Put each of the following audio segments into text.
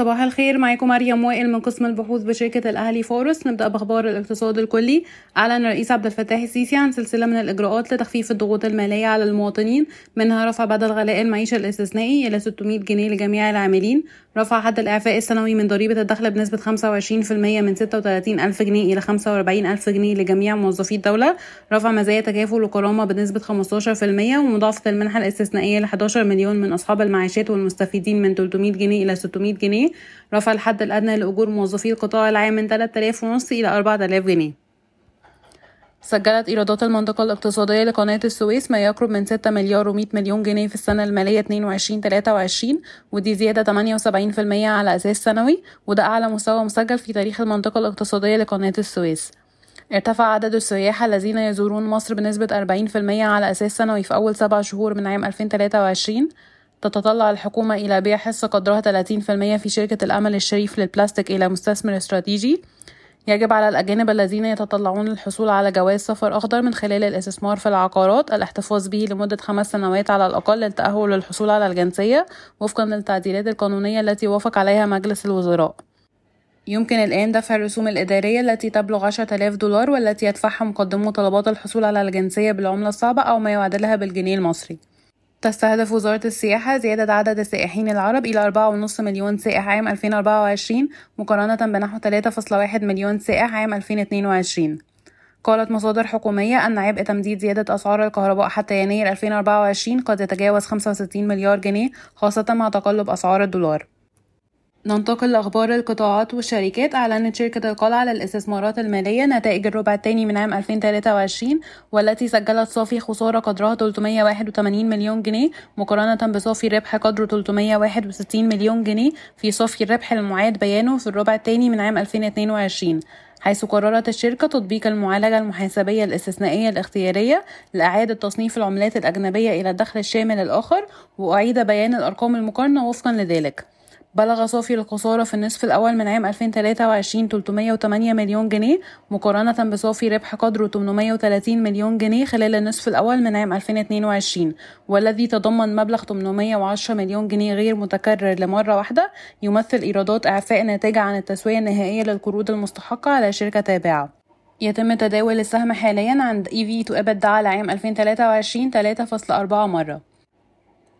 صباح الخير. معاكم مريم وائل من قسم البحوث بشركة الأهلي فورس. نبدأ بأخبار الاقتصاد الكلي. أعلن الرئيس عبد الفتاح السيسي عن سلسلة من الإجراءات لتخفيف الضغوط المالية على المواطنين. منها رفع بدل غلاء المعيشة الاستثنائي إلى 600 جنيه لجميع العاملين. رفع حد الإعفاء السنوي من ضريبة الدخل بنسبة 25% من 36 ألف جنيه إلى 45 ألف جنيه لجميع موظفي الدولة. رفع مزايا تكافل وكرامة بنسبة 15% ومضاعفة المنحة الاستثنائية ل 11 مليون من أصحاب المعاشات والمستفيدين من 300 جنيه إلى 600 جنيه. رفع الحد الأدنى لأجور موظفي القطاع العام من 3000 ونص إلى 4000 جنيه. سجلت إيرادات المنطقة الاقتصادية لقناة السويس ما يقرب من 6 مليار و100 مليون جنيه في السنة المالية 22-23 ودي زيادة 78% على أساس سنوي وده أعلى مستوى مسجل في تاريخ المنطقة الاقتصادية لقناة السويس. ارتفع عدد السياح الذين يزورون مصر بنسبة 40% على أساس سنوي في أول سبع شهور من عام 2023 تتطلع الحكومة إلى بيع حصة قدرها 30% في شركة الأمل الشريف للبلاستيك إلى مستثمر استراتيجي. يجب على الأجانب الذين يتطلعون للحصول على جواز سفر أخضر من خلال الاستثمار في العقارات الاحتفاظ به لمدة خمس سنوات على الأقل للتأهل للحصول على الجنسية وفقا للتعديلات القانونية التي وافق عليها مجلس الوزراء. يمكن الآن دفع الرسوم الإدارية التي تبلغ 10000 دولار والتي يدفعها مقدمو طلبات الحصول على الجنسية بالعملة الصعبة أو ما يعادلها بالجنيه المصري. تستهدف وزارة السياحة زيادة عدد السائحين العرب إلى 4.5 مليون سائح عام 2024 مقارنة بنحو 3.1 مليون سائح عام 2022 قالت مصادر حكومية أن عبء تمديد زيادة أسعار الكهرباء حتى يناير 2024 قد يتجاوز 65 مليار جنيه خاصة مع تقلب أسعار الدولار. ننتقل لأخبار القطاعات والشركات. أعلنت شركة القلعة للاستثمارات المالية نتائج الربع الثاني من عام 2023 والتي سجلت صافي خسارة قدرها 381 مليون جنيه مقارنة بصافي ربح قدره 361 مليون جنيه في صافي الربح المعاد بيانه في الربع الثاني من عام 2022 حيث قررت الشركة تطبيق المعالجة المحاسبية الاستثنائية الاختيارية لإعادة تصنيف العملات الأجنبية إلى الدخل الشامل الآخر وأعيد بيان الأرقام المقارنة وفقا لذلك. بلغ صافي الخسارة في النصف الأول من عام 2023 308 مليون جنيه مقارنة بصافي ربح قدره 830 مليون جنيه خلال النصف الأول من عام 2022 والذي تضمن مبلغ 810 مليون جنيه غير متكرر لمرة واحدة يمثل إيرادات إعفاء ناتجة عن التسوية النهائية للقروض المستحقة على شركة تابعة. يتم تداول السهم حاليا عند EV to EBITDA لعام 2023 3.4 مرة.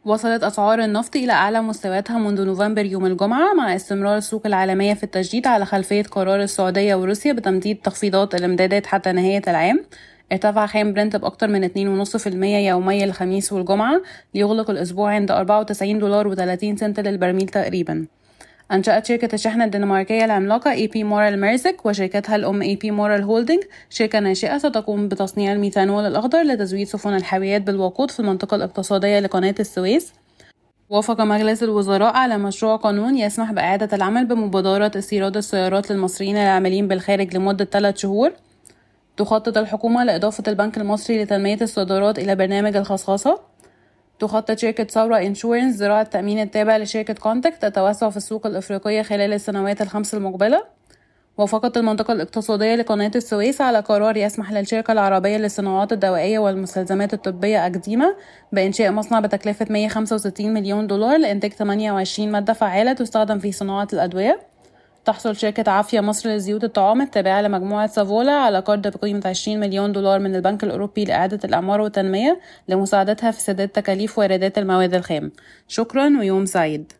وصلت أسعار النفط إلى أعلى مستوياتها منذ نوفمبر يوم الجمعة مع استمرار السوق العالمية في التجديد على خلفية قرار السعودية وروسيا بتمديد تخفيضات الإمدادات حتى نهاية العام. ارتفع خام برنت بأكثر من 2.5% يوميا الخميس والجمعة ليغلق الأسبوع عند 94 دولار و30 سنت للبرميل تقريبا. أنشأت شركة الشحن الدنماركية العملاقة اي بي مولر ميرسك وشركتها الأم اي بي مولر هولدنج شركة ناشئة ستقوم بتصنيع الميثانول الأخضر لتزويد سفن الحاويات بالوقود في المنطقة الاقتصادية لقناة السويس. وافق مجلس الوزراء على مشروع قانون يسمح بإعادة العمل بمبادرة استيراد السيارات للمصريين العاملين بالخارج لمدة ثلاث شهور. تخطط الحكومة لإضافة البنك المصري لتنمية الصادرات إلى برنامج الخصخصة. تخطط شركة ثورة إنشورنس زراعة التأمين التابع لشركة كونتكت تتوسع في السوق الإفريقية خلال السنوات الخمس المقبلة. وافقت المنطقة الاقتصادية لقناة السويس على قرار يسمح للشركة العربية للصناعات الدوائية والمستلزمات الطبية أكديما بإنشاء مصنع بتكلفة 165 مليون دولار لإنتاج 28 مادة فعالة تستخدم في صناعة الأدوية. تحصل شركة عافية مصر لزيوت الطعام التابعة لمجموعة سافولا على قرض بقيمة 20 مليون دولار من البنك الأوروبي لإعادة الأعمار والتنمية لمساعدتها في سداد تكاليف واردات المواد الخام. شكرا ويوم سعيد.